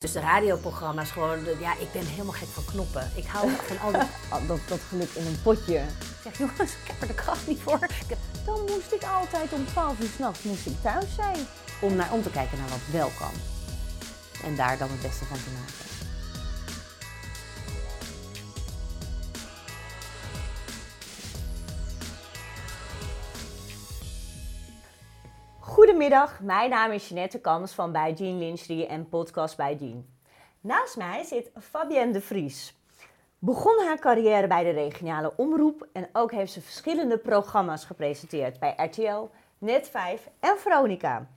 Dus de radioprogramma's gewoon, de- ja, ik ben helemaal gek van knoppen. Ik hou van al dat, Al dat, dat geluk in een potje. ik zeg, jongens, ik heb er de kracht niet voor. Dan moest ik altijd om 12 uur s'nachts moest ik thuis zijn. om, naar, om te kijken naar wat wel kan. En daar dan het beste van te maken. Goedemiddag, mijn naam is Jeanette Kans van bij Jean Lynchery en podcast bij Jean. Naast mij zit Fabienne de Vries. Begon haar carrière bij de regionale omroep en ook heeft ze verschillende programma's gepresenteerd bij RTL, Net5 en Veronica.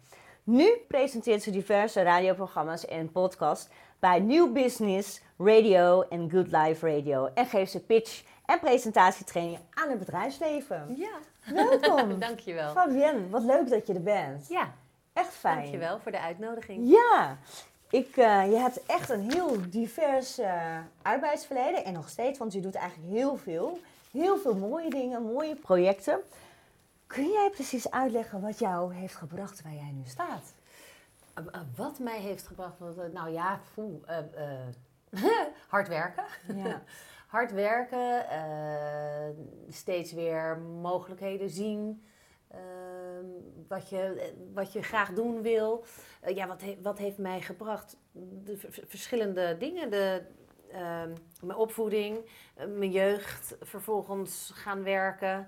Nu presenteert ze diverse radioprogramma's en podcasts bij New Business Radio en Good Life Radio en geeft ze pitch en presentatietraining aan het bedrijfsleven. Ja, Welkom. dankjewel. Fabienne, wat leuk dat je er bent. Ja, Echt fijn. dankjewel voor de uitnodiging. Ja, ik, eh, je hebt echt een heel divers eh, arbeidsverleden en nog steeds, want je doet eigenlijk heel veel. Heel veel mooie dingen, mooie projecten. Kun jij precies uitleggen wat jou heeft gebracht waar jij nu staat? Uh, uh, wat mij heeft gebracht, uh, nou ja, uh, uh, hard werken. Ja. hard werken, uh, steeds weer mogelijkheden zien. ehm, wat, je, wat je graag doen wil. Uh, ja, wat, he, wat heeft mij gebracht? De verschillende dingen. De, ehm, mijn opvoeding, uh, mijn jeugd, vervolgens gaan werken.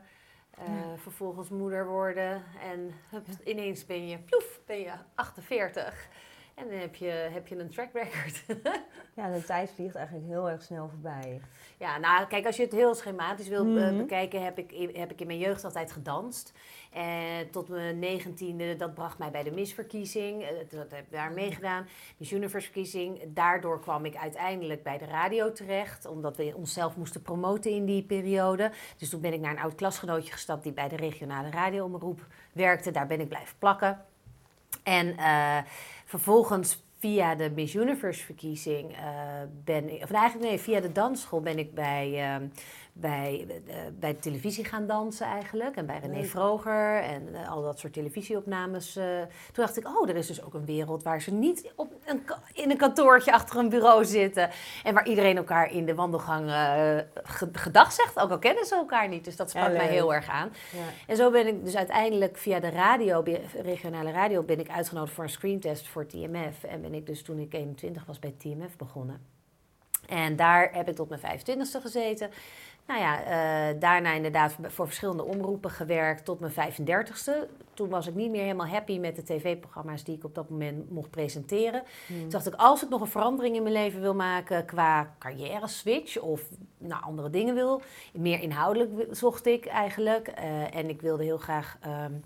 Ja. Vervolgens moeder worden en hup, ja. ineens ben je, ploef, ben je 48. En dan heb je, heb je een track record. ja, de tijd vliegt eigenlijk heel erg snel voorbij. Ja, nou kijk, als je het heel schematisch wil mm -hmm. bekijken, heb ik, heb ik in mijn jeugd altijd gedanst. En tot mijn negentiende, dat bracht mij bij de misverkiezing. Dat heb ik daar meegedaan. Miss Universe verkiezing. Daardoor kwam ik uiteindelijk bij de radio terecht. Omdat we onszelf moesten promoten in die periode. Dus toen ben ik naar een oud klasgenootje gestapt die bij de regionale radioomroep werkte. Daar ben ik blijven plakken. En uh, vervolgens via de Miss Universe verkiezing uh, ben ik, of eigenlijk nee, via de dansschool ben ik bij, uh, bij, uh, bij de televisie gaan dansen eigenlijk. En bij René nee. Vroger en uh, al dat soort televisieopnames. toen dacht ik, oh, er is dus ook een wereld waar ze niet op een, in een kantoortje achter een bureau zitten. En waar iedereen elkaar in de wandelgang gedag zegt, ook al kennen ze elkaar niet. Dus dat sprak ja, mij heel erg aan. Ja. En zo ben ik dus uiteindelijk via de radio, regionale radio, ben ik uitgenodigd voor een screentest voor TMF. En ben ik dus toen ik 21 was bij TMF begonnen. En daar heb ik tot mijn 25ste gezeten. Nou ja, uh, daarna inderdaad voor verschillende omroepen gewerkt tot mijn 35ste. Toen was ik niet meer helemaal happy met de tv-programma's die ik op dat moment mocht presenteren. Hmm. Toen dacht ik, als ik nog een verandering in mijn leven wil maken qua carrière switch of nou, andere dingen wil, meer inhoudelijk zocht ik eigenlijk. Uh, en ik wilde heel graag. Um,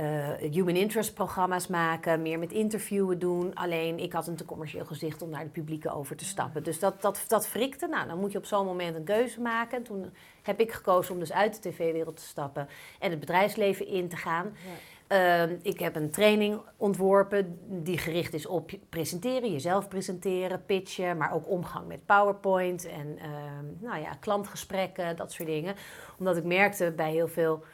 uh, human interest programma's maken, meer met interviewen doen. Alleen ik had een te commercieel gezicht om naar de publieke over te stappen. Dus dat, dat, dat frikte. Nou, dan moet je op zo'n moment een keuze maken. En toen heb ik gekozen om dus uit de tv-wereld te stappen en het bedrijfsleven in te gaan. Ja. Uh, ik heb een training ontworpen die gericht is op presenteren, jezelf presenteren, pitchen, maar ook omgang met PowerPoint en uh, nou ja, klantgesprekken, dat soort dingen. Omdat ik merkte bij heel veel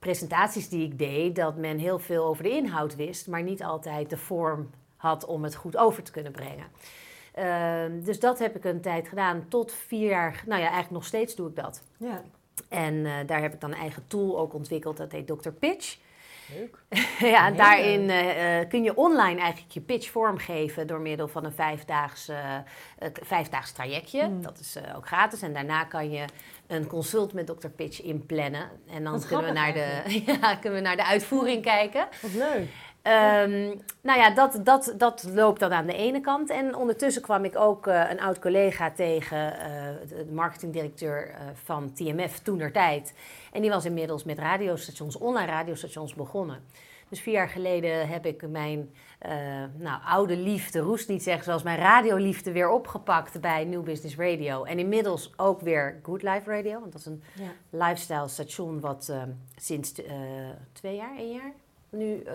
presentaties die ik deed, dat men heel veel over de inhoud wist, maar niet altijd de vorm had om het goed over te kunnen brengen. Uh, dus dat heb ik een tijd gedaan, tot vier jaar, nou ja, eigenlijk nog steeds doe ik dat. Ja. En uh, daar heb ik dan een eigen tool ook ontwikkeld, dat heet Dr. Pitch. Leuk. ja, en daarin uh, kun je online eigenlijk je pitch vormgeven door middel van een vijfdaags, uh, vijfdaags trajectje. Mm. Dat is uh, ook gratis. En daarna kan je een consult met Dr. Pitch inplannen. En dan kunnen we, naar de, ja, kunnen we naar de uitvoering kijken. Wat leuk. Um, nou ja, dat, dat, dat loopt dan aan de ene kant. En ondertussen kwam ik ook uh, een oud collega tegen, uh, de marketingdirecteur uh, van TMF toenertijd. En die was inmiddels met radiostations, online radiostations begonnen. Dus vier jaar geleden heb ik mijn nou, oude liefde, roest niet zeggen, zoals mijn radioliefde weer opgepakt bij New Business Radio. En inmiddels ook weer Good Life Radio, want dat is een ja. lifestyle station wat sinds twee jaar, één jaar nu uh,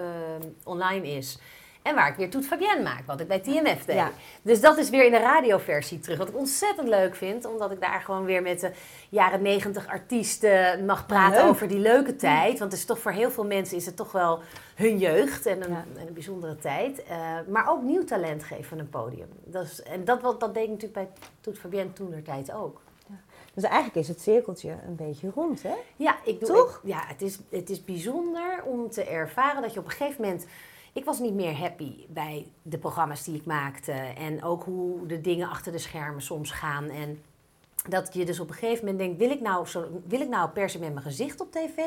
online is. En waar ik weer Toet Fabienne maak, wat ik bij TMF deed. Dus dat is weer in de radioversie terug. Wat ik ontzettend leuk vind, omdat ik daar gewoon weer met de jaren negentig artiesten mag praten over die leuke tijd. Want het is toch voor heel veel mensen is het toch wel hun jeugd en een, een bijzondere tijd. Uh, maar ook nieuw talent geven een podium. Dat is, en dat, dat deed ik natuurlijk bij Toet Fabienne toen tijd ook. Dus eigenlijk is het cirkeltje een beetje rond, hè? Ja, ik doe, Toch? ja, het is, het is bijzonder om te ervaren dat je op een gegeven moment... Ik was niet meer happy bij de programma's die ik maakte. En ook hoe de dingen achter de schermen soms gaan. En dat je dus op een gegeven moment denkt: wil ik nou, zo, wil ik nou per se met mijn gezicht op tv?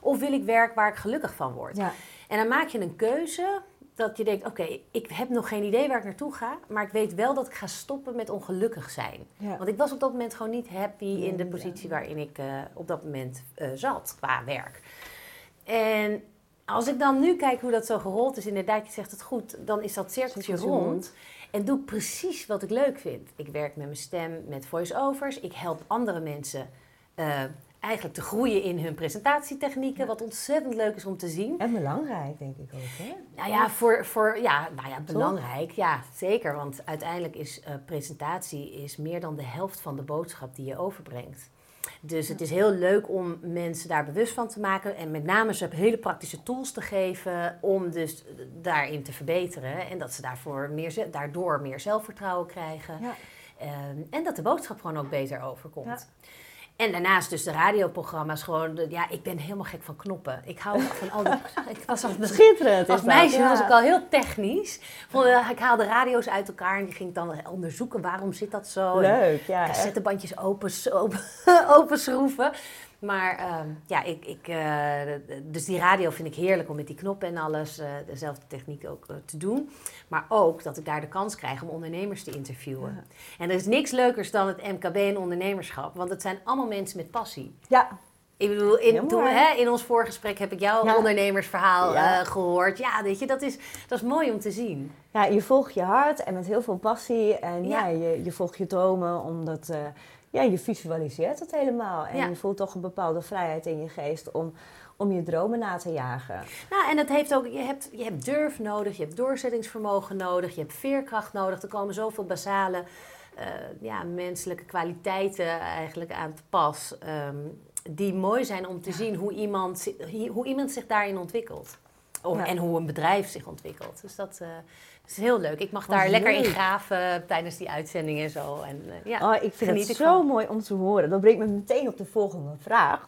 Of wil ik werk waar ik gelukkig van word? Ja. En dan maak je een keuze dat je denkt, oké, ik heb nog geen idee waar ik naartoe ga, maar ik weet wel dat ik ga stoppen met ongelukkig zijn. Want ik was op dat moment gewoon niet happy in de positie waarin ik uh, op dat moment uh, zat qua werk. En als ik dan nu kijk hoe dat zo gerold is, inderdaad, je zegt het goed, dan is dat cirkeltje rond. En doe precies wat ik leuk vind. Ik werk met mijn stem, met voice-overs. Ik help andere mensen uh, eigenlijk te groeien in hun presentatietechnieken. Wat ontzettend leuk is om te zien. En belangrijk, denk ik ook. Hè? Nou ja, voor, voor, ja, nou ja belangrijk. Ja, zeker. Want uiteindelijk is uh, presentatie is meer dan de helft van de boodschap die je overbrengt. Dus het is heel leuk om mensen daar bewust van te maken. En met name ze hele praktische tools te geven om dus daarin te verbeteren. En dat ze daarvoor meer, daardoor meer zelfvertrouwen krijgen. Ja. Ehm, en dat de boodschap gewoon ook beter overkomt. Ja. En daarnaast dus de radioprogramma's gewoon. ja, ik ben helemaal gek van knoppen. Ik hou van al die... ik was al schitterend. Als meisje was ik al heel technisch. Ik haalde radio's uit elkaar en die ging dan onderzoeken waarom zit dat zo. Leuk, ja. Cassettebandjes open, open, open schroeven. Maar ehm, ja, ik, ik, uh, dus die radio vind ik heerlijk om met die knoppen en alles, uh, dezelfde techniek ook uh, te doen. Maar ook dat ik daar de kans krijg om ondernemers te interviewen. En er is niks leukers dan het MKB en ondernemerschap, want het zijn allemaal mensen met passie. Ja. Ik bedoel, in, toen, hè, in ons voorgesprek heb ik jouw ondernemersverhaal gehoord. Ja, weet je, dat is, dat is mooi om te zien. Ja, je volgt je hart en met heel veel passie. En ja, je, je volgt je dromen, omdat ja, je visualiseert het helemaal. En je voelt toch een bepaalde vrijheid in je geest om, om je dromen na te jagen. Nou, en dat heeft ook, je hebt, je hebt durf nodig, je hebt doorzettingsvermogen nodig, je hebt veerkracht nodig. Er komen zoveel basale uh, ja, menselijke kwaliteiten eigenlijk aan te pas. Ehm, die mooi zijn om te zien hoe iemand, hoe iemand zich daarin ontwikkelt. En hoe een bedrijf zich ontwikkelt. Dus dat, uh, is heel leuk. Ik mag daar lekker in graven tijdens die uitzendingen en zo. En, uh, ja, oh, ik vind het zo mooi om te horen. Dat brengt me meteen op de volgende vraag.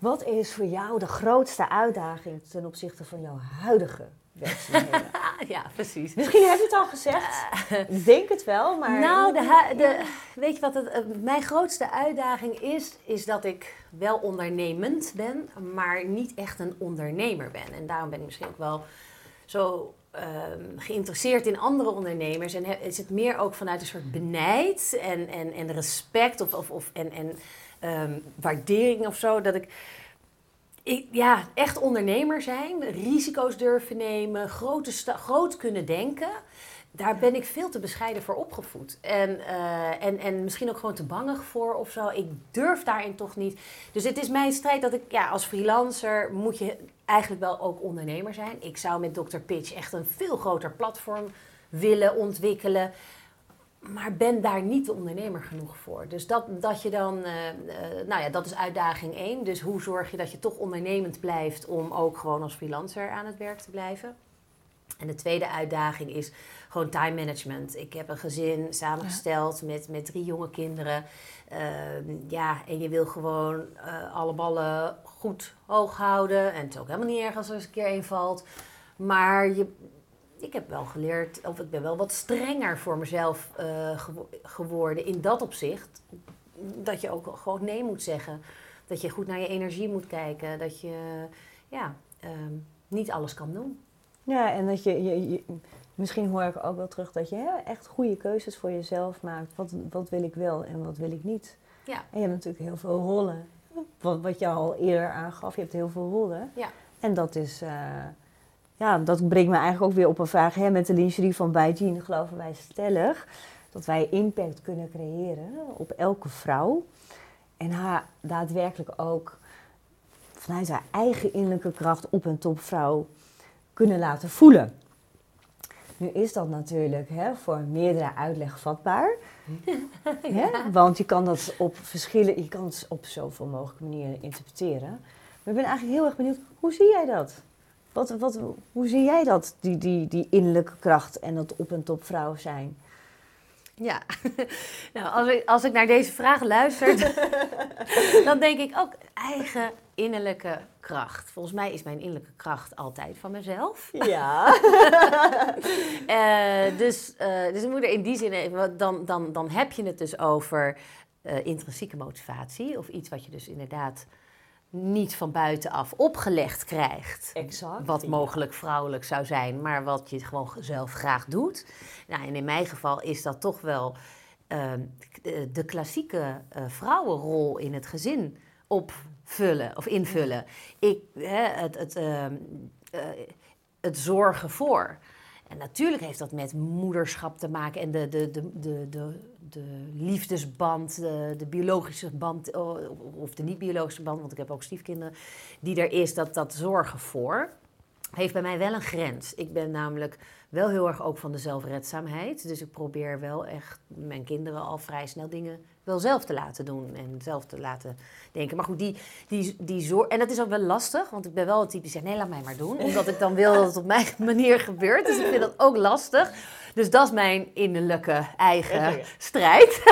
Wat is voor jou de grootste uitdaging ten opzichte van jouw huidige ja, precies. Misschien heb je het al gezegd. ik denk het wel, maar... Nou, de, de, weet je wat het, eh, mijn grootste uitdaging is? Is dat ik wel ondernemend ben, maar niet echt een ondernemer ben. En daarom ben ik misschien ook wel zo ehm, geïnteresseerd in andere ondernemers. En is het meer ook vanuit een soort benijd en, en, en respect of, of, of, en, en um, waardering of zo. Dat ik ik, ja, echt ondernemer zijn, risico's durven nemen, grote groot kunnen denken. Daar ben ik veel te bescheiden voor opgevoed. En, uh, en, en misschien ook gewoon te bangig voor of zo. Ik durf daarin toch niet. Dus het is mijn strijd dat ik, ja, als freelancer moet je eigenlijk wel ook ondernemer zijn. Ik zou met Dr. Pitch echt een veel groter platform willen ontwikkelen maar ben daar niet de ondernemer genoeg voor. Dus dat, dat je dan, uh, uh, nou ja, dat is uitdaging één. Dus hoe zorg je dat je toch ondernemend blijft om ook gewoon als freelancer aan het werk te blijven? En de tweede uitdaging is gewoon time management. Ik heb een gezin samengesteld met, met drie jonge kinderen. Uh, ja, en je wil gewoon uh, alle ballen goed hoog houden. En het is ook helemaal niet erg als er eens een keer een valt. Maar je, ik heb wel geleerd, of ik ben wel wat strenger voor mezelf uh, geworden in dat opzicht. Dat je ook gewoon nee moet zeggen. Dat je goed naar je energie moet kijken. Dat je ja, um, niet alles kan doen. Ja, en dat je, je, je, misschien hoor ik ook wel terug dat je echt goede keuzes voor jezelf maakt. Wat, wat wil ik wel en wat wil ik niet. Ja. En je hebt natuurlijk heel veel rollen. Wat, wat je al eerder aangaf, je hebt heel veel rollen. Ja. En dat is. Uh, ja, dat brengt me eigenlijk ook weer op een vraag. Hè, met de lingerie van Bijjean geloven wij stellig dat wij impact kunnen creëren op elke vrouw. En haar daadwerkelijk ook vanuit haar eigen innerlijke kracht op een topvrouw kunnen laten voelen. Nu is dat natuurlijk hè, voor meerdere uitleg vatbaar. Hè? Want je kan dat op verschillen, je kan het op zoveel mogelijke manieren interpreteren. Maar ik ben eigenlijk heel erg benieuwd, hoe zie jij dat? Wat, wat, hoe zie jij dat, die, die, die innerlijke kracht en dat op en top vrouw zijn? Ja, nou, als ik, als ik naar deze vraag luister, dan denk ik ook eigen innerlijke kracht. Volgens mij is mijn innerlijke kracht altijd van mezelf. Ja. uh, dus, uh, dus ik moet er in die zin even, dan, dan, dan heb je het dus over uh, intrinsieke motivatie. Of iets wat je dus inderdaad niet van buitenaf opgelegd krijgt. Exact. Wat mogelijk vrouwelijk zou zijn, maar wat je gewoon zelf graag doet. Nou, en in mijn geval is dat toch wel uh, de, klassieke vrouwenrol in het gezin opvullen of invullen. Ik, hè, het, het, uh, het zorgen voor. En natuurlijk heeft dat met moederschap te maken en de, de, de, de, de, de liefdesband, de, de biologische band of de niet-biologische band, want ik heb ook stiefkinderen, die er is, dat, dat zorgen voor, heeft bij mij wel een grens. Ik ben namelijk wel heel erg ook van de zelfredzaamheid. Dus ik probeer wel echt mijn kinderen al vrij snel dingen wel zelf te laten doen en zelf te laten denken. Maar goed, die, die, die zorg. En dat is ook wel lastig, want ik ben wel het type die zegt: nee, laat mij maar doen. Omdat ik dan wil dat het op mijn manier gebeurt. Dus ik vind dat ook lastig. Dus dat is mijn innerlijke eigen strijd.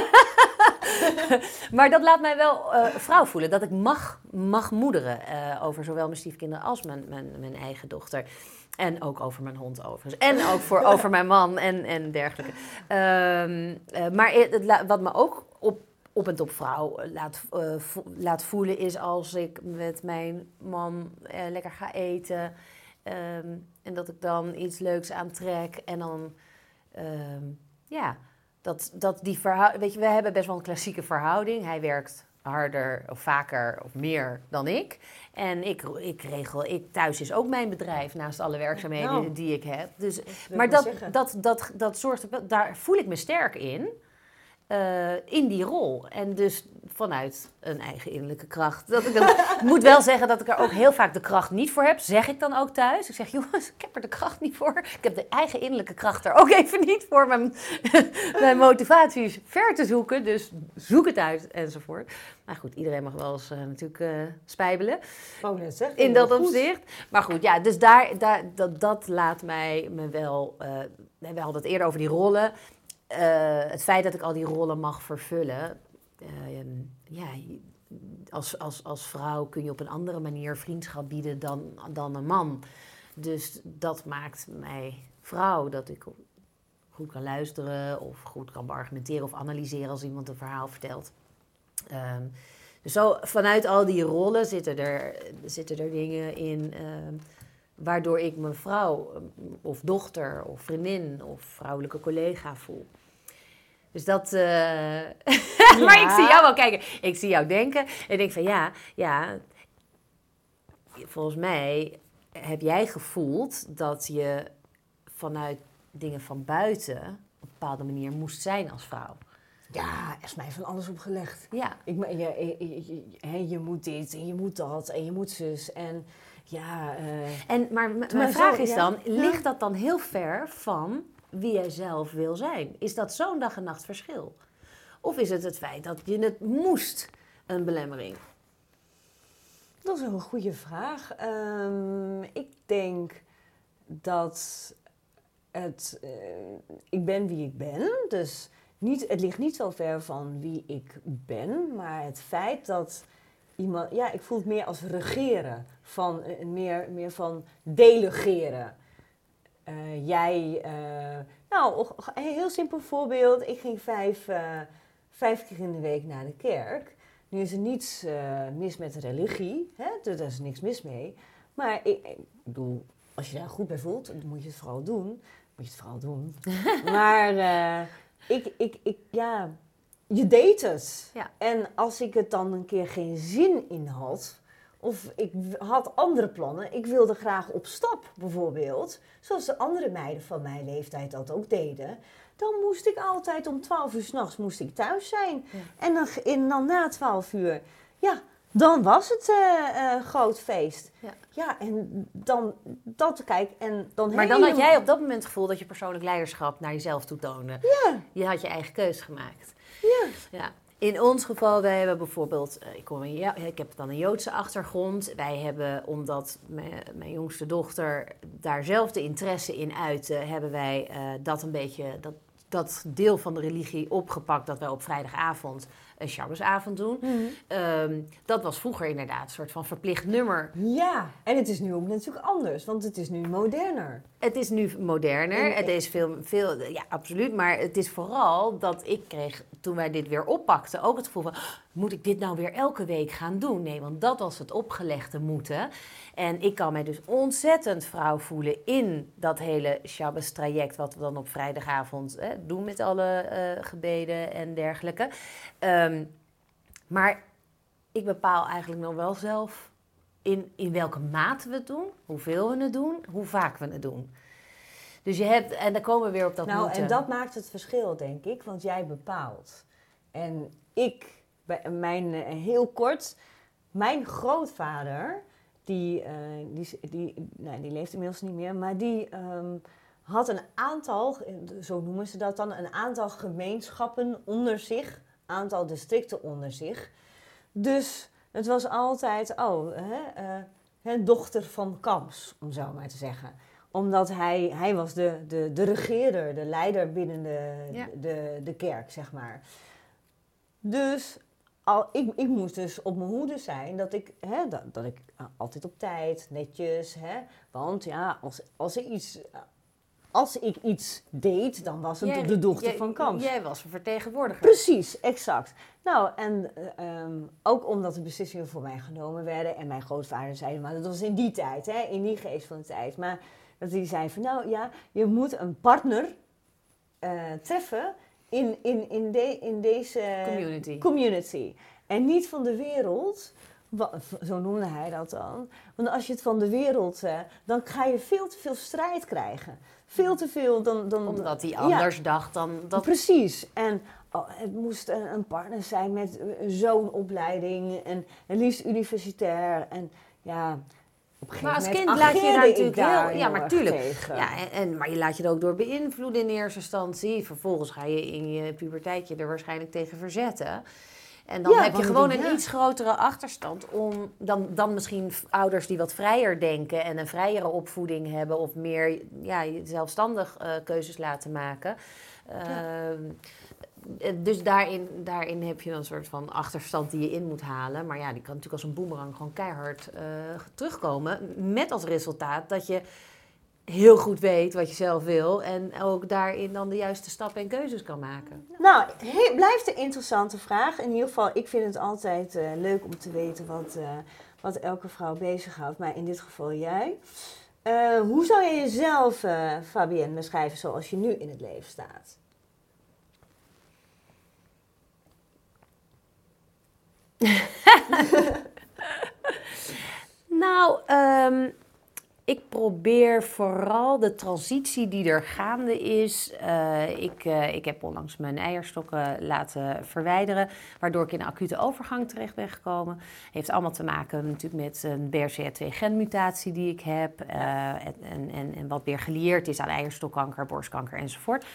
maar dat laat mij wel uh, vrouw voelen. Dat ik mag, mag moederen uh, over zowel mijn stiefkinderen als mijn, mijn, mijn eigen dochter. En ook over mijn hond overigens. En ook voor, over mijn man en, en dergelijke. Um, uh, maar het, wat me ook op, op en top vrouw laat, uh, vo laat voelen is als ik met mijn man uh, lekker ga eten. Um, en dat ik dan iets leuks aantrek. En dan, um, ja, dat, dat die verhouding. Weet je, we hebben best wel een klassieke verhouding. Hij werkt harder of vaker of meer dan ik. En ik, ik regel, ik, thuis is ook mijn bedrijf naast alle werkzaamheden Nou. die ik heb. Dus, maar dat, zeggen. dat, dat, dat zorgt, daar voel ik me sterk in. Eh, in die rol. En dus vanuit een eigen innerlijke kracht. Dat ik, moet wel zeggen dat ik er ook heel vaak de kracht niet voor heb. Zeg ik dan ook thuis. Ik zeg, jongens, ik heb er de kracht niet voor. Ik heb de eigen innerlijke kracht er ook even niet voor. Mijn, mijn motivatie is ver te zoeken. Dus zoek het uit enzovoort. Maar goed, iedereen mag wel eens eh, natuurlijk eh, spijbelen net zeggen, in dat opzicht. Maar goed, ja, dus daar, daar, dat, dat laat mij me wel... we hadden het eerder over die rollen. Eh, het feit dat ik al die rollen mag vervullen... eh, ehm, ja, als, als, als vrouw kun je op een andere manier vriendschap bieden dan, dan een man. Dus dat maakt mij vrouw, dat ik goed kan luisteren... of goed kan beargumenteren of analyseren als iemand een verhaal vertelt. Ehm, dus zo, vanuit al die rollen zitten er, zitten er dingen in ehm, waardoor ik me vrouw of dochter of vriendin of vrouwelijke collega voel. Dus dat. eh, maar ik zie jou wel kijken. Ik zie jou denken. En ik denk van ja, ja. Volgens mij heb jij gevoeld dat je vanuit dingen van buiten op een bepaalde manier moest zijn als vrouw. Ja, er is mij van alles opgelegd. Ja. Ik, me- je, je, je, je- hè, je moet dit en je moet dat en je moet zus. En ja, eh, En, maar mijn zo, vraag is ja. dan, Ja. ligt dat dan heel ver van wie jij zelf wil zijn? Is dat zo'n dag en nacht verschil? Of is het het feit dat je het moest, een belemmering? dat is een goede vraag. Ehm, ik denk dat het. eh, ik ben wie ik ben. Dus niet, het ligt niet zo ver van wie ik ben. Maar het feit dat iemand. Ja, ik voel het meer als regeren. Van, eh, meer, meer van delegeren. Eh, jij. eh, nou, een heel simpel voorbeeld. Ik ging vijf, eh, vijf keer in de week naar de kerk. Nu is er niets mis met de religie, hè? dus daar is niks mis mee. Maar ik, ik bedoel, als je daar goed bij voelt, dan moet je het vooral doen. Moet je het vooral doen. maar ik, ik, ik, ja, je deed het. Ja. En als ik het dan een keer geen zin in had, of ik had andere plannen, ik wilde graag op stap bijvoorbeeld, zoals de andere meiden van mijn leeftijd dat ook deden, dan moest ik altijd om 12 uur s'nachts moest ik thuis zijn. Ja. En dan, en dan na 12 uur, ja, dan was het uh, groot feest. Ja. ja, en dan dat, kijk, en dan Maar dan had jij op dat moment het gevoel dat je persoonlijk leiderschap naar jezelf toe toonde. Ja. Je had je eigen keus gemaakt. Ja. ja. In ons geval, wij hebben bijvoorbeeld, eh, ik, kom ja, ik heb dan een Joodse achtergrond. Wij hebben, omdat mijn, jongste dochter daar zelf de interesse in uitte, hebben wij uh, dat een beetje, dat, dat deel van de religie opgepakt dat wij op vrijdagavond een Shabbosavond doen. Mm dat was vroeger inderdaad een soort van verplicht nummer. Ja, en het is nu ook natuurlijk anders, want het is nu moderner. Het is nu moderner, het is veel, veel, ja absoluut, maar het is vooral dat ik kreeg, toen wij dit weer oppakten, ook het gevoel van, moet ik dit nou weer elke week gaan doen? Nee, want dat was het opgelegde moeten. En ik kan mij dus ontzettend vrouw voelen in dat hele Shabbos-traject, wat we dan op vrijdagavond hè, doen met alle uh, gebeden en dergelijke. Um, maar ik bepaal eigenlijk nog wel zelf in, in welke mate we het doen, hoeveel we het doen, hoe vaak we het doen. Dus je hebt, en dan komen we weer op dat Nou, moeten. en dat maakt het verschil, denk ik, want jij bepaalt. En ik, mijn, eh, heel kort, mijn grootvader, die, uh, die, die, nou, die leeft inmiddels niet meer, maar die um, had een aantal, zo noemen ze dat dan, een aantal gemeenschappen onder zich, aantal districten onder zich. Dus het was altijd, oh, hè, uh, dochter van Kams, om zo maar te zeggen omdat hij, hij was de, de, de regeerder, de leider binnen de, ja. de, de kerk, zeg maar. Dus al, ik, ik moest dus op mijn hoede zijn dat ik, hè, dat, dat ik altijd op tijd, netjes, hè, want ja, als, als, ik iets, als ik iets deed, dan was het jij, de dochter jij, van Kams. Jij was een vertegenwoordiger. Precies, exact. Nou, en um, ook omdat de beslissingen voor mij genomen werden en mijn grootvader zei, maar dat was in die tijd, hè, in die geest van de tijd. Maar dat hij zei van, nou ja, je moet een partner uh, treffen in, in, in, de, in deze community. community. En niet van de wereld, zo noemde hij dat dan. Want als je het van de wereld, uh, dan ga je veel te veel strijd krijgen. Veel te veel dan... dan Omdat hij anders ja, dacht dan dat... Precies. En oh, het moest een, een, partner zijn met zo'n opleiding en, liefst universitair. En ja, maar als kind laat je daar natuurlijk heel... Ja, maar tuurlijk. Ja, en, en, maar je laat je er ook door beïnvloeden in eerste instantie. Vervolgens ga je in je puberteitje er waarschijnlijk tegen verzetten. En dan Ja, heb je gewoon een ja. iets grotere achterstand om dan, dan misschien ouders die wat vrijer denken en een vrijere opvoeding hebben of meer ja, zelfstandig eh, keuzes laten maken. Ehm, eh, Dus daarin, daarin heb je dan een soort van achterstand die je in moet halen. Maar ja, die kan natuurlijk als een boemerang gewoon keihard eh, terugkomen. Met als resultaat dat je heel goed weet wat je zelf wil. En ook daarin dan de juiste stappen en keuzes kan maken. Nou, he- blijft een interessante vraag. In ieder geval, ik vind het altijd eh, leuk om te weten wat, eh, wat elke vrouw bezighoudt. Maar in dit geval jij. Eh, hoe zou je jezelf, eh, Fabienne, beschrijven zoals je nu in het leven staat? Nou, ehm, ik probeer vooral de transitie die er gaande is. eh, ik, eh, ik heb onlangs mijn eierstokken laten verwijderen, waardoor ik in een acute overgang terecht ben gekomen. Heeft allemaal te maken natuurlijk met een BRCA2-genmutatie die ik heb. eh, en, en, en, wat weer gelieerd is aan eierstokkanker, borstkanker enzovoort.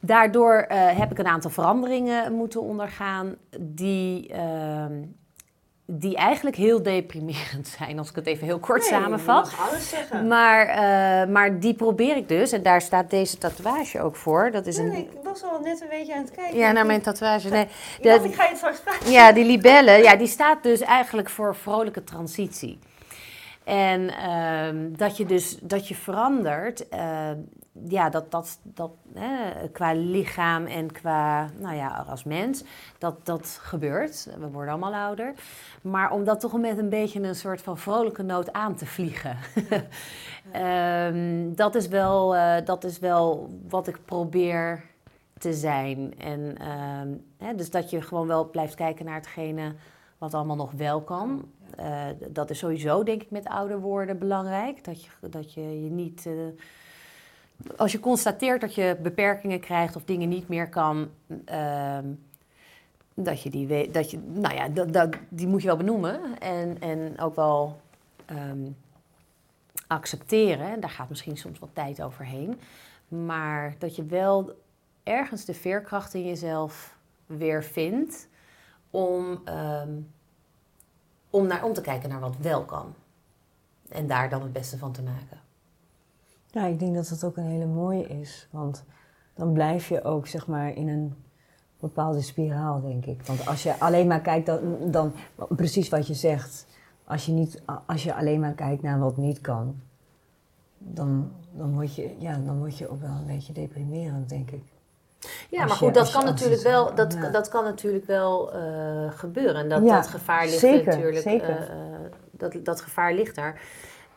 Daardoor heb ik een aantal veranderingen moeten ondergaan die, ehm, die eigenlijk heel deprimerend zijn, als ik het even heel kort samenvat. Je mag alles zeggen. Maar, eh, maar die probeer ik dus, en daar staat deze tatoeage ook voor. Dat is Nee, een. nee, ik was al net een beetje aan het kijken. Ja, naar mijn tatoeage. Nee, Ik dacht, ik ga je het straks vragen. ja, die libellen, ja, die staat dus eigenlijk voor vrolijke transitie. En ehm, dat je dus dat je verandert, eh, ja, dat, dat, dat hè, qua lichaam en qua, nou ja, als mens, dat, dat gebeurt. We worden allemaal ouder. Maar om dat toch met een beetje een soort van vrolijke noot aan te vliegen. Ehm, dat, is wel, eh, dat is wel wat ik probeer te zijn. En ehm, hè, dus dat je gewoon wel blijft kijken naar hetgene wat allemaal nog wel kan. Eh, dat is sowieso, denk ik, met ouder worden belangrijk. Dat je dat je, je niet. eh, als je constateert dat je beperkingen krijgt of dingen niet meer kan. ehm, dat je die weet, dat je, nou ja, dat, dat, die moet je wel benoemen en, en ook wel ehm, accepteren. Daar gaat misschien soms wat tijd overheen. Maar dat je wel ergens de veerkracht in jezelf weer vindt om, ehm, om, naar, om te kijken naar wat wel kan. En daar dan het beste van te maken. Ja, ik denk dat dat ook een hele mooie is. Want dan blijf je ook zeg maar in een bepaalde spiraal, denk ik. Want als je alleen maar kijkt, dan, dan precies wat je zegt. Als je, niet, als je alleen maar kijkt naar wat niet kan, dan, dan, word je, ja, dan word je ook wel een beetje deprimerend, denk ik. Ja, maar goed, dat, kan natuurlijk wel, dat, dat kan natuurlijk wel uh, gebeuren. En dat, dat gevaar ligt zeker, natuurlijk. Zeker. Uh, dat, dat gevaar ligt daar.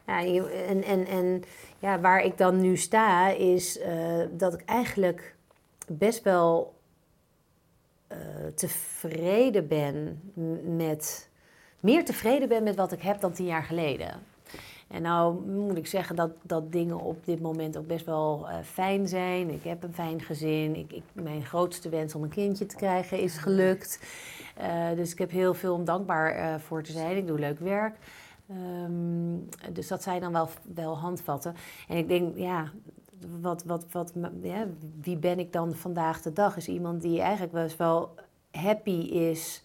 Ja, en, en, en ja, waar ik dan nu sta, is uh, dat ik eigenlijk best wel tevreden ben met. Meer tevreden ben met wat ik heb dan tien jaar geleden. En nou moet ik zeggen dat, dat dingen op dit moment ook best wel uh, fijn zijn. Ik heb een fijn gezin. Ik, ik, mijn grootste wens om een kindje te krijgen is gelukt. Dus ik heb heel veel om dankbaar voor te zijn. Ik doe leuk werk. Um, dus dat zijn dan wel, wel handvatten. En ik denk, ja, wat, wat, wat, ja, wie ben ik dan vandaag de dag? Is iemand die eigenlijk best wel happy is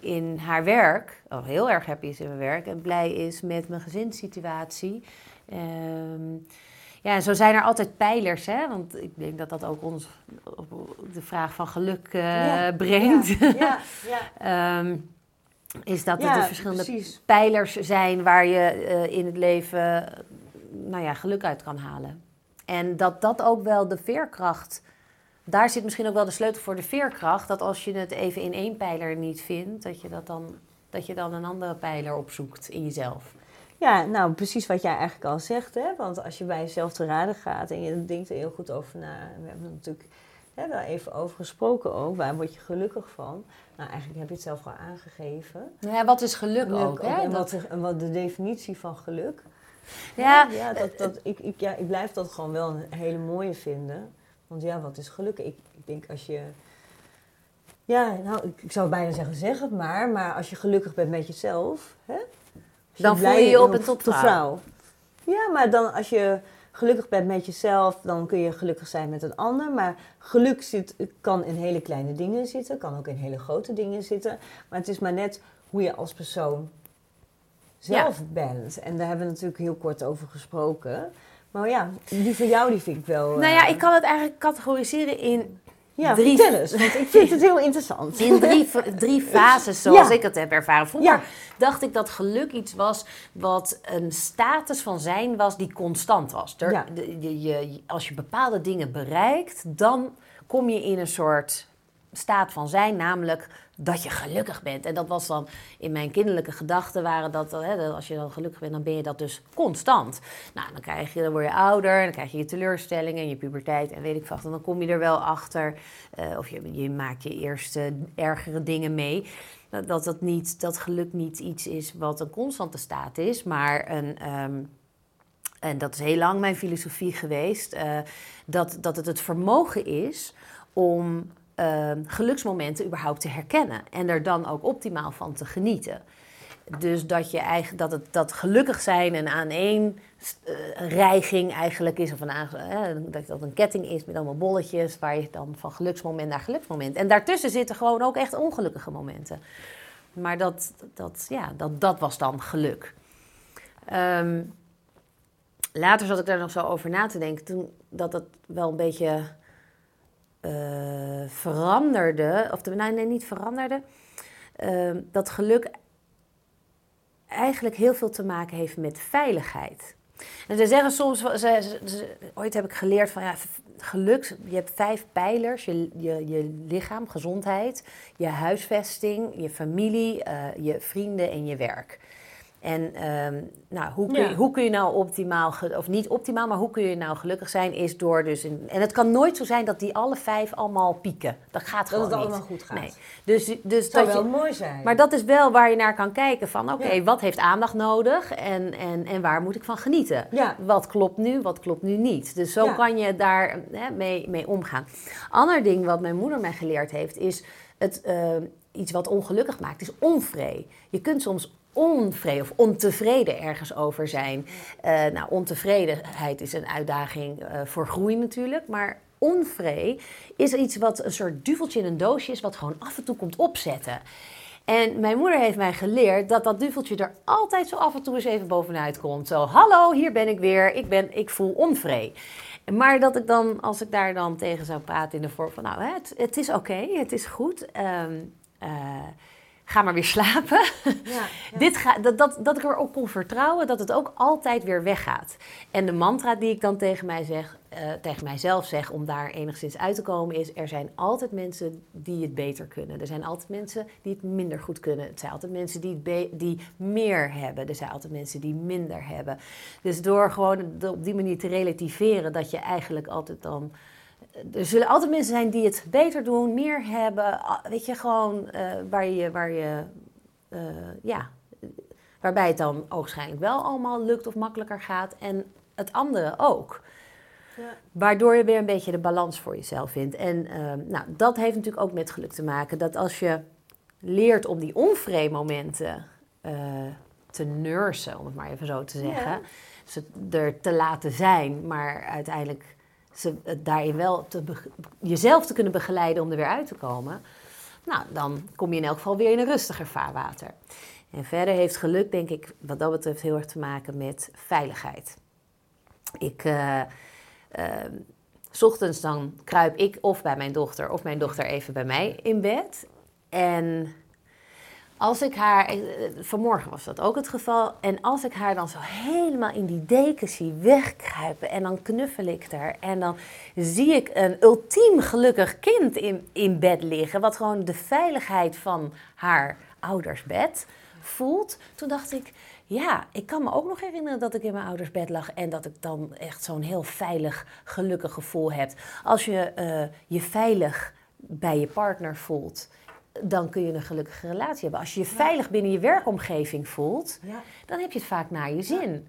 in haar werk, of heel erg happy is in mijn werk en blij is met mijn gezinssituatie. Um, ja, zo zijn er altijd pijlers, hè? want ik denk dat dat ook ons de vraag van geluk uh, brengt. Ja, ja, um, is dat er dus verschillende pijlers zijn waar je uh, in het leven nou ja, geluk uit kan halen. En dat dat ook wel de veerkracht daar zit misschien ook wel de sleutel voor de veerkracht. Dat als je het even in één pijler niet vindt, dat je, dat dan, dat je dan een andere pijler opzoekt in jezelf. Ja, nou precies wat jij eigenlijk al zegt. Hè? Want als je bij jezelf te raden gaat en je denkt er heel goed over na. We hebben er natuurlijk hè, wel even over gesproken ook. Waar word je gelukkig van? Nou, eigenlijk heb je het zelf al aangegeven. Ja, wat is geluk, ook? Hè? En, wat, en wat de definitie van geluk. Ja, ja, dat, dat, ik, ik, ja, ik blijf dat gewoon wel een hele mooie vinden. Want ja, wat is geluk? Ik, ik denk als je. Ja, nou, ik, ik, zou bijna zeggen, zeg het maar. Maar als je gelukkig bent met jezelf. Hè? dan voel je je op en tot vrouw. Ja, maar dan als je gelukkig bent met jezelf, dan kun je gelukkig zijn met een ander. Maar geluk zit, kan in hele kleine dingen zitten, kan ook in hele grote dingen zitten. Maar het is maar net hoe je als persoon zelf bent. En daar hebben we natuurlijk heel kort over gesproken. Maar ja, die van jou die vind ik wel... Nou ja, eh, ik kan het eigenlijk categoriseren in ja, drie... vertel eens, want ik vind het heel interessant. In drie, drie fases, zoals ik het heb ervaren. Vroeger dacht ik dat geluk iets was wat een status van zijn was die constant was. Er, je, als je bepaalde dingen bereikt, dan kom je in een soort staat van zijn, namelijk dat je gelukkig bent. En dat was dan in mijn kinderlijke gedachten waren dat, hè, als je dan gelukkig bent, dan ben je dat dus constant. Nou, dan krijg je, dan word je ouder, dan krijg je je teleurstellingen en je puberteit en weet ik wat. En dan kom je er wel achter, uh, of je, je maakt je eerste ergere dingen mee. Dat, dat, niet, dat geluk niet iets is wat een constante staat is, maar een. Um, en dat is heel lang mijn filosofie geweest, uh, dat, dat het het vermogen is om uh, geluksmomenten überhaupt te herkennen en er dan ook optimaal van te genieten. Dus dat, je eigenlijk, dat, het, dat gelukkig zijn een aan één uh, reiging eigenlijk is, of een, dat dat een ketting is met allemaal bolletjes, waar je dan van geluksmoment naar geluksmoment. En daartussen zitten gewoon ook echt ongelukkige momenten. Maar dat, dat, ja, dat, dat was dan geluk. Um, later zat ik daar nog zo over na te denken, toen dat het wel een beetje uh, veranderde, of nee, nee, niet veranderde, uh, dat geluk eigenlijk heel veel te maken heeft met veiligheid. En ze zeggen soms, ooit heb ik geleerd van ja, geluk, je hebt vijf pijlers, je, je, je lichaam, gezondheid, je huisvesting, je familie, uh, je vrienden en je werk. En um, nou, hoe, kun je, hoe kun je nou optimaal, of niet optimaal, maar hoe kun je nou gelukkig zijn, is door dus... Een, en het kan nooit zo zijn dat die alle vijf allemaal pieken. Dat gaat gewoon niet. Dat het allemaal goed gaat. Nee. Dus, dus dat zou wel mooi zijn. Maar dat is wel waar je naar kan kijken van, oké, okay, wat heeft aandacht nodig en, en, en waar moet ik van genieten? Ja. Wat klopt nu, wat klopt nu niet? Dus zo kan je daar hè, mee, mee omgaan. Ander ding wat mijn moeder mij geleerd heeft, is het... Uh, iets wat ongelukkig maakt, is onvrede. Je kunt soms onvrede of ontevreden ergens over zijn. Uh, nou, ontevredenheid is een uitdaging uh, voor groei natuurlijk, maar onvrede is iets wat een soort duveltje in een doosje is, wat gewoon af en toe komt opzetten. En mijn moeder heeft mij geleerd dat dat duveltje er altijd zo af en toe eens even bovenuit komt. Zo, hallo, hier ben ik weer, ik, ben, ik voel onvrede. Maar dat ik dan, als ik daar dan tegen zou praten in de vorm van, nou, het, het is oké, het is goed. Um, ga maar weer slapen. Ja, Dit ga, dat, dat, dat ik erop kon vertrouwen dat het ook altijd weer weggaat. En de mantra die ik dan tegen, mij zeg, uh, tegen mijzelf zeg om daar enigszins uit te komen is... er zijn altijd mensen die het beter kunnen. Er zijn altijd mensen die het minder goed kunnen. Het zijn altijd mensen die, die meer hebben. Er zijn altijd mensen die minder hebben. Dus door gewoon op die manier te relativeren dat je eigenlijk altijd dan er zullen altijd mensen zijn die het beter doen, meer hebben. Weet je, gewoon uh, waar je, waar je uh, ja, waarbij het dan waarschijnlijk wel allemaal lukt of makkelijker gaat. En het andere ook. Ja. Waardoor je weer een beetje de balans voor jezelf vindt. En uh, nou, dat heeft natuurlijk ook met geluk te maken. Dat als je leert om die onvrede-momenten te nursen, om het maar even zo te zeggen. Ja. Ze er te laten zijn, maar uiteindelijk ze, daarin wel te jezelf te kunnen begeleiden om er weer uit te komen, nou, dan kom je in elk geval weer in een rustiger vaarwater. En verder heeft geluk, denk ik, wat dat betreft heel erg te maken met veiligheid. Ik, uh, uh, ochtends dan kruip ik of bij mijn dochter of mijn dochter even bij mij in bed. En als ik haar, eh, vanmorgen was dat ook het geval, en als ik haar dan zo helemaal in die deken zie wegkruipen en dan knuffel ik haar en dan zie ik een ultiem gelukkig kind in, in bed liggen, wat gewoon de veiligheid van haar ouders bed voelt, toen dacht ik, ja, ik kan me ook nog herinneren dat ik in mijn ouders bed lag en dat ik dan echt zo'n heel veilig, gelukkig gevoel heb. Als je uh, je veilig bij je partner voelt dan kun je een gelukkige relatie hebben. Als je je veilig binnen je werkomgeving voelt, dan heb je het vaak naar je zin.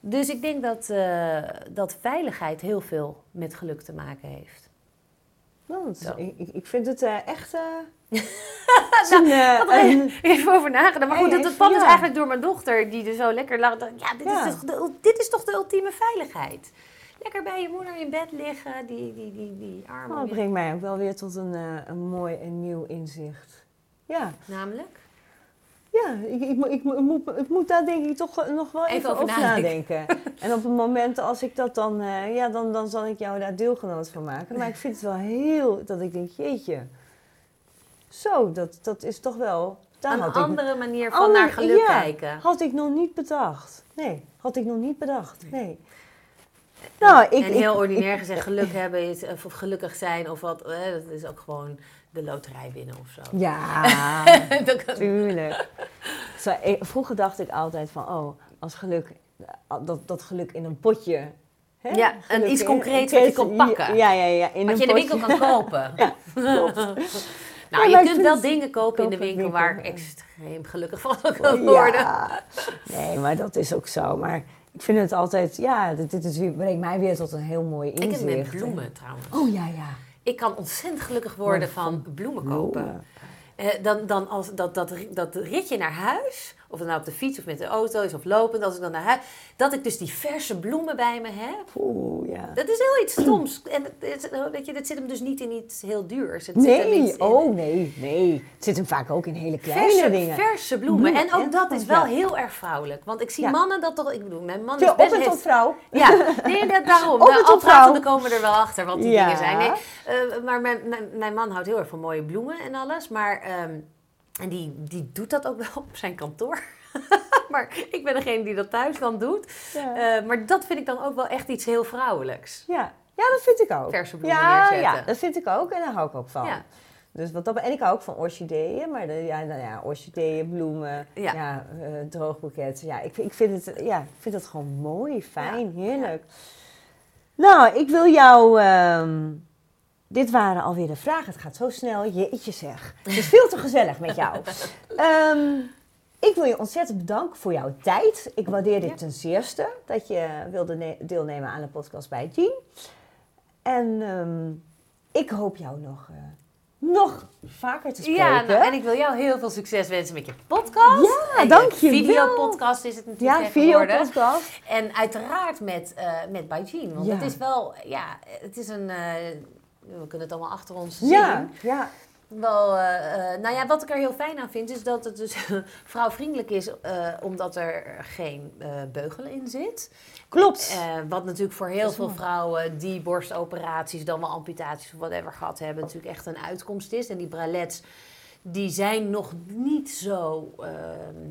Dus ik denk dat, uh, dat veiligheid heel veel met geluk te maken heeft. Nou, ik, ik, vind het uh, echt. Uh, nou, een, even over nagedacht. Maar goed, dat, dat kwam dus eigenlijk door mijn dochter, die er zo lekker lag. Ja, dit, Is, toch de, dit is toch de ultieme veiligheid? Lekker bij je moeder in bed liggen, die, die, die, die armen. Oh, dat brengt mij ook wel weer tot een, uh, een mooi en nieuw inzicht. Ja. Namelijk? Ja, ik, ik, ik, ik, moet, ik moet daar denk ik toch nog wel even, over, nadenken. en op het moment als ik dat dan, uh, ja, dan, dan zal ik jou daar deelgenoot van maken. Maar ik vind het wel heel, dat ik denk, jeetje, zo, dat, dat is toch wel... Een andere manier van naar geluk ja, kijken. had ik nog niet bedacht. Nee, had ik nog niet bedacht, nee. Nou, ik, en heel ordinair gezegd, geluk hebben is, of gelukkig zijn of wat, hè, dat is ook gewoon de loterij winnen of zo. Ja, tuurlijk. Zo, vroeger dacht ik altijd van, oh, als geluk, dat, dat geluk in een potje. Hè? Ja, en iets concreets wat je kan pakken. Ja, ja, ja. In wat je in de winkel kan kopen. ja, Nou, je kunt wel dingen kopen in de winkel, waar ik extreem gelukkig van kan worden. Ja. Nee, maar dat is ook zo. Maar ik vind het altijd, ja, dit, is, brengt mij weer tot een heel mooi inzicht. Ik heb met bloemen trouwens. Oh ja, ja. Ik kan ontzettend gelukkig worden van bloemen kopen. Eh, dan, dan als dat, dat, dat ritje naar huis, of het nou op de fiets of met de auto is of lopend, als ik dan naar huis, dat ik dus die verse bloemen bij me heb. Oeh, ja. Dat is heel iets stoms. En het, weet je, dat zit hem dus niet in iets heel duurs. Het nee, oh nee, nee. Het zit hem vaak ook in hele kleine verse, dingen. Verse bloemen. en ook dat is wel heel erg vrouwelijk. Want ik zie mannen dat toch, ik bedoel, mijn man is best... Op tot vrouw. Ja, nee, dat, daarom. Op vrouw. Dan komen we er wel achter wat die dingen zijn. Nee, uh, maar mijn, mijn, mijn, man houdt heel erg van mooie bloemen en alles. Maar... Um, en die, die doet dat ook wel op zijn kantoor. maar ik ben degene die dat thuis dan doet. Ja. Uh, maar dat vind ik dan ook wel echt iets heel vrouwelijks. Ja, ja dat vind ik ook. Verse bloemen ja, neerzetten. Ja, dat vind ik ook en daar hou ik ook van. Ja. Dus wat dat, en ik hou ook van orchideeën, maar de, ja, nou ja, orchideeën, bloemen, ja. ja uh, droogboeket. Ja, ik, ik, vind het, ja, ik vind het gewoon mooi, fijn, heerlijk. Nou, ik wil jou... Um, dit waren alweer de vragen. Het gaat zo snel. Jeetje zeg. Het is veel te gezellig met jou. Um, ik wil je ontzettend bedanken voor jouw tijd. Ik waardeer dit ten zeerste dat je wilde deelnemen aan de podcast bij Jean. En um, ik hoop jou nog uh, nog vaker te spreken. Ja, nou, en ik wil jou heel veel succes wensen met je podcast. Ja, dank je Videopodcast is het natuurlijk ja, videopodcast. En uiteraard met, eh met By Jean. Want Ja. het is wel, ja, het is een... eh, we kunnen het allemaal achter ons zien. Ja, ja. Wel, eh, eh, nou ja, wat ik er heel fijn aan vind, is dat het dus vrouwvriendelijk is, eh, omdat er geen beugel in zit. Klopt. Wat natuurlijk voor heel veel mooi. vrouwen die borstoperaties, dan wel amputaties of whatever gehad hebben, natuurlijk echt een uitkomst is. En die bralets, die zijn nog niet zo eh,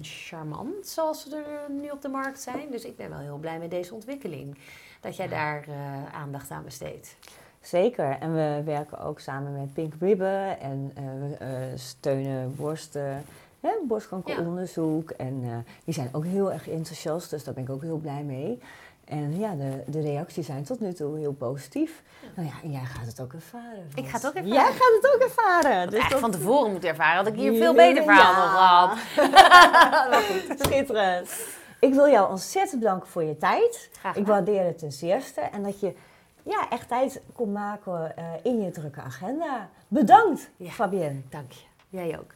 charmant zoals ze er nu op de markt zijn. Dus ik ben wel heel blij met deze ontwikkeling. Dat jij daar aandacht aan besteedt. Zeker. En we werken ook samen met Pink Ribbon en eh, we eh, steunen borsten. Hè, borstkankeronderzoek. En eh, die zijn ook heel erg enthousiast, dus daar ben ik ook heel blij mee. En ja, de, de reacties zijn tot nu toe heel positief. Nou ja, en jij gaat het ook ervaren. Ik ga het ook Jij ervaren. gaat het ook ervaren. Dus Eigenlijk dat- van tevoren moeten ervaren, had ik hier veel beter verhaal nog gehad. Schitterend. Ik wil jou ontzettend bedanken voor je tijd. Graag Ik waardeer het ten zeerste. En dat je ja, echt tijd kon maken eh, in je drukke agenda. Bedankt, Ja. Fabienne. Dank je. Jij ook.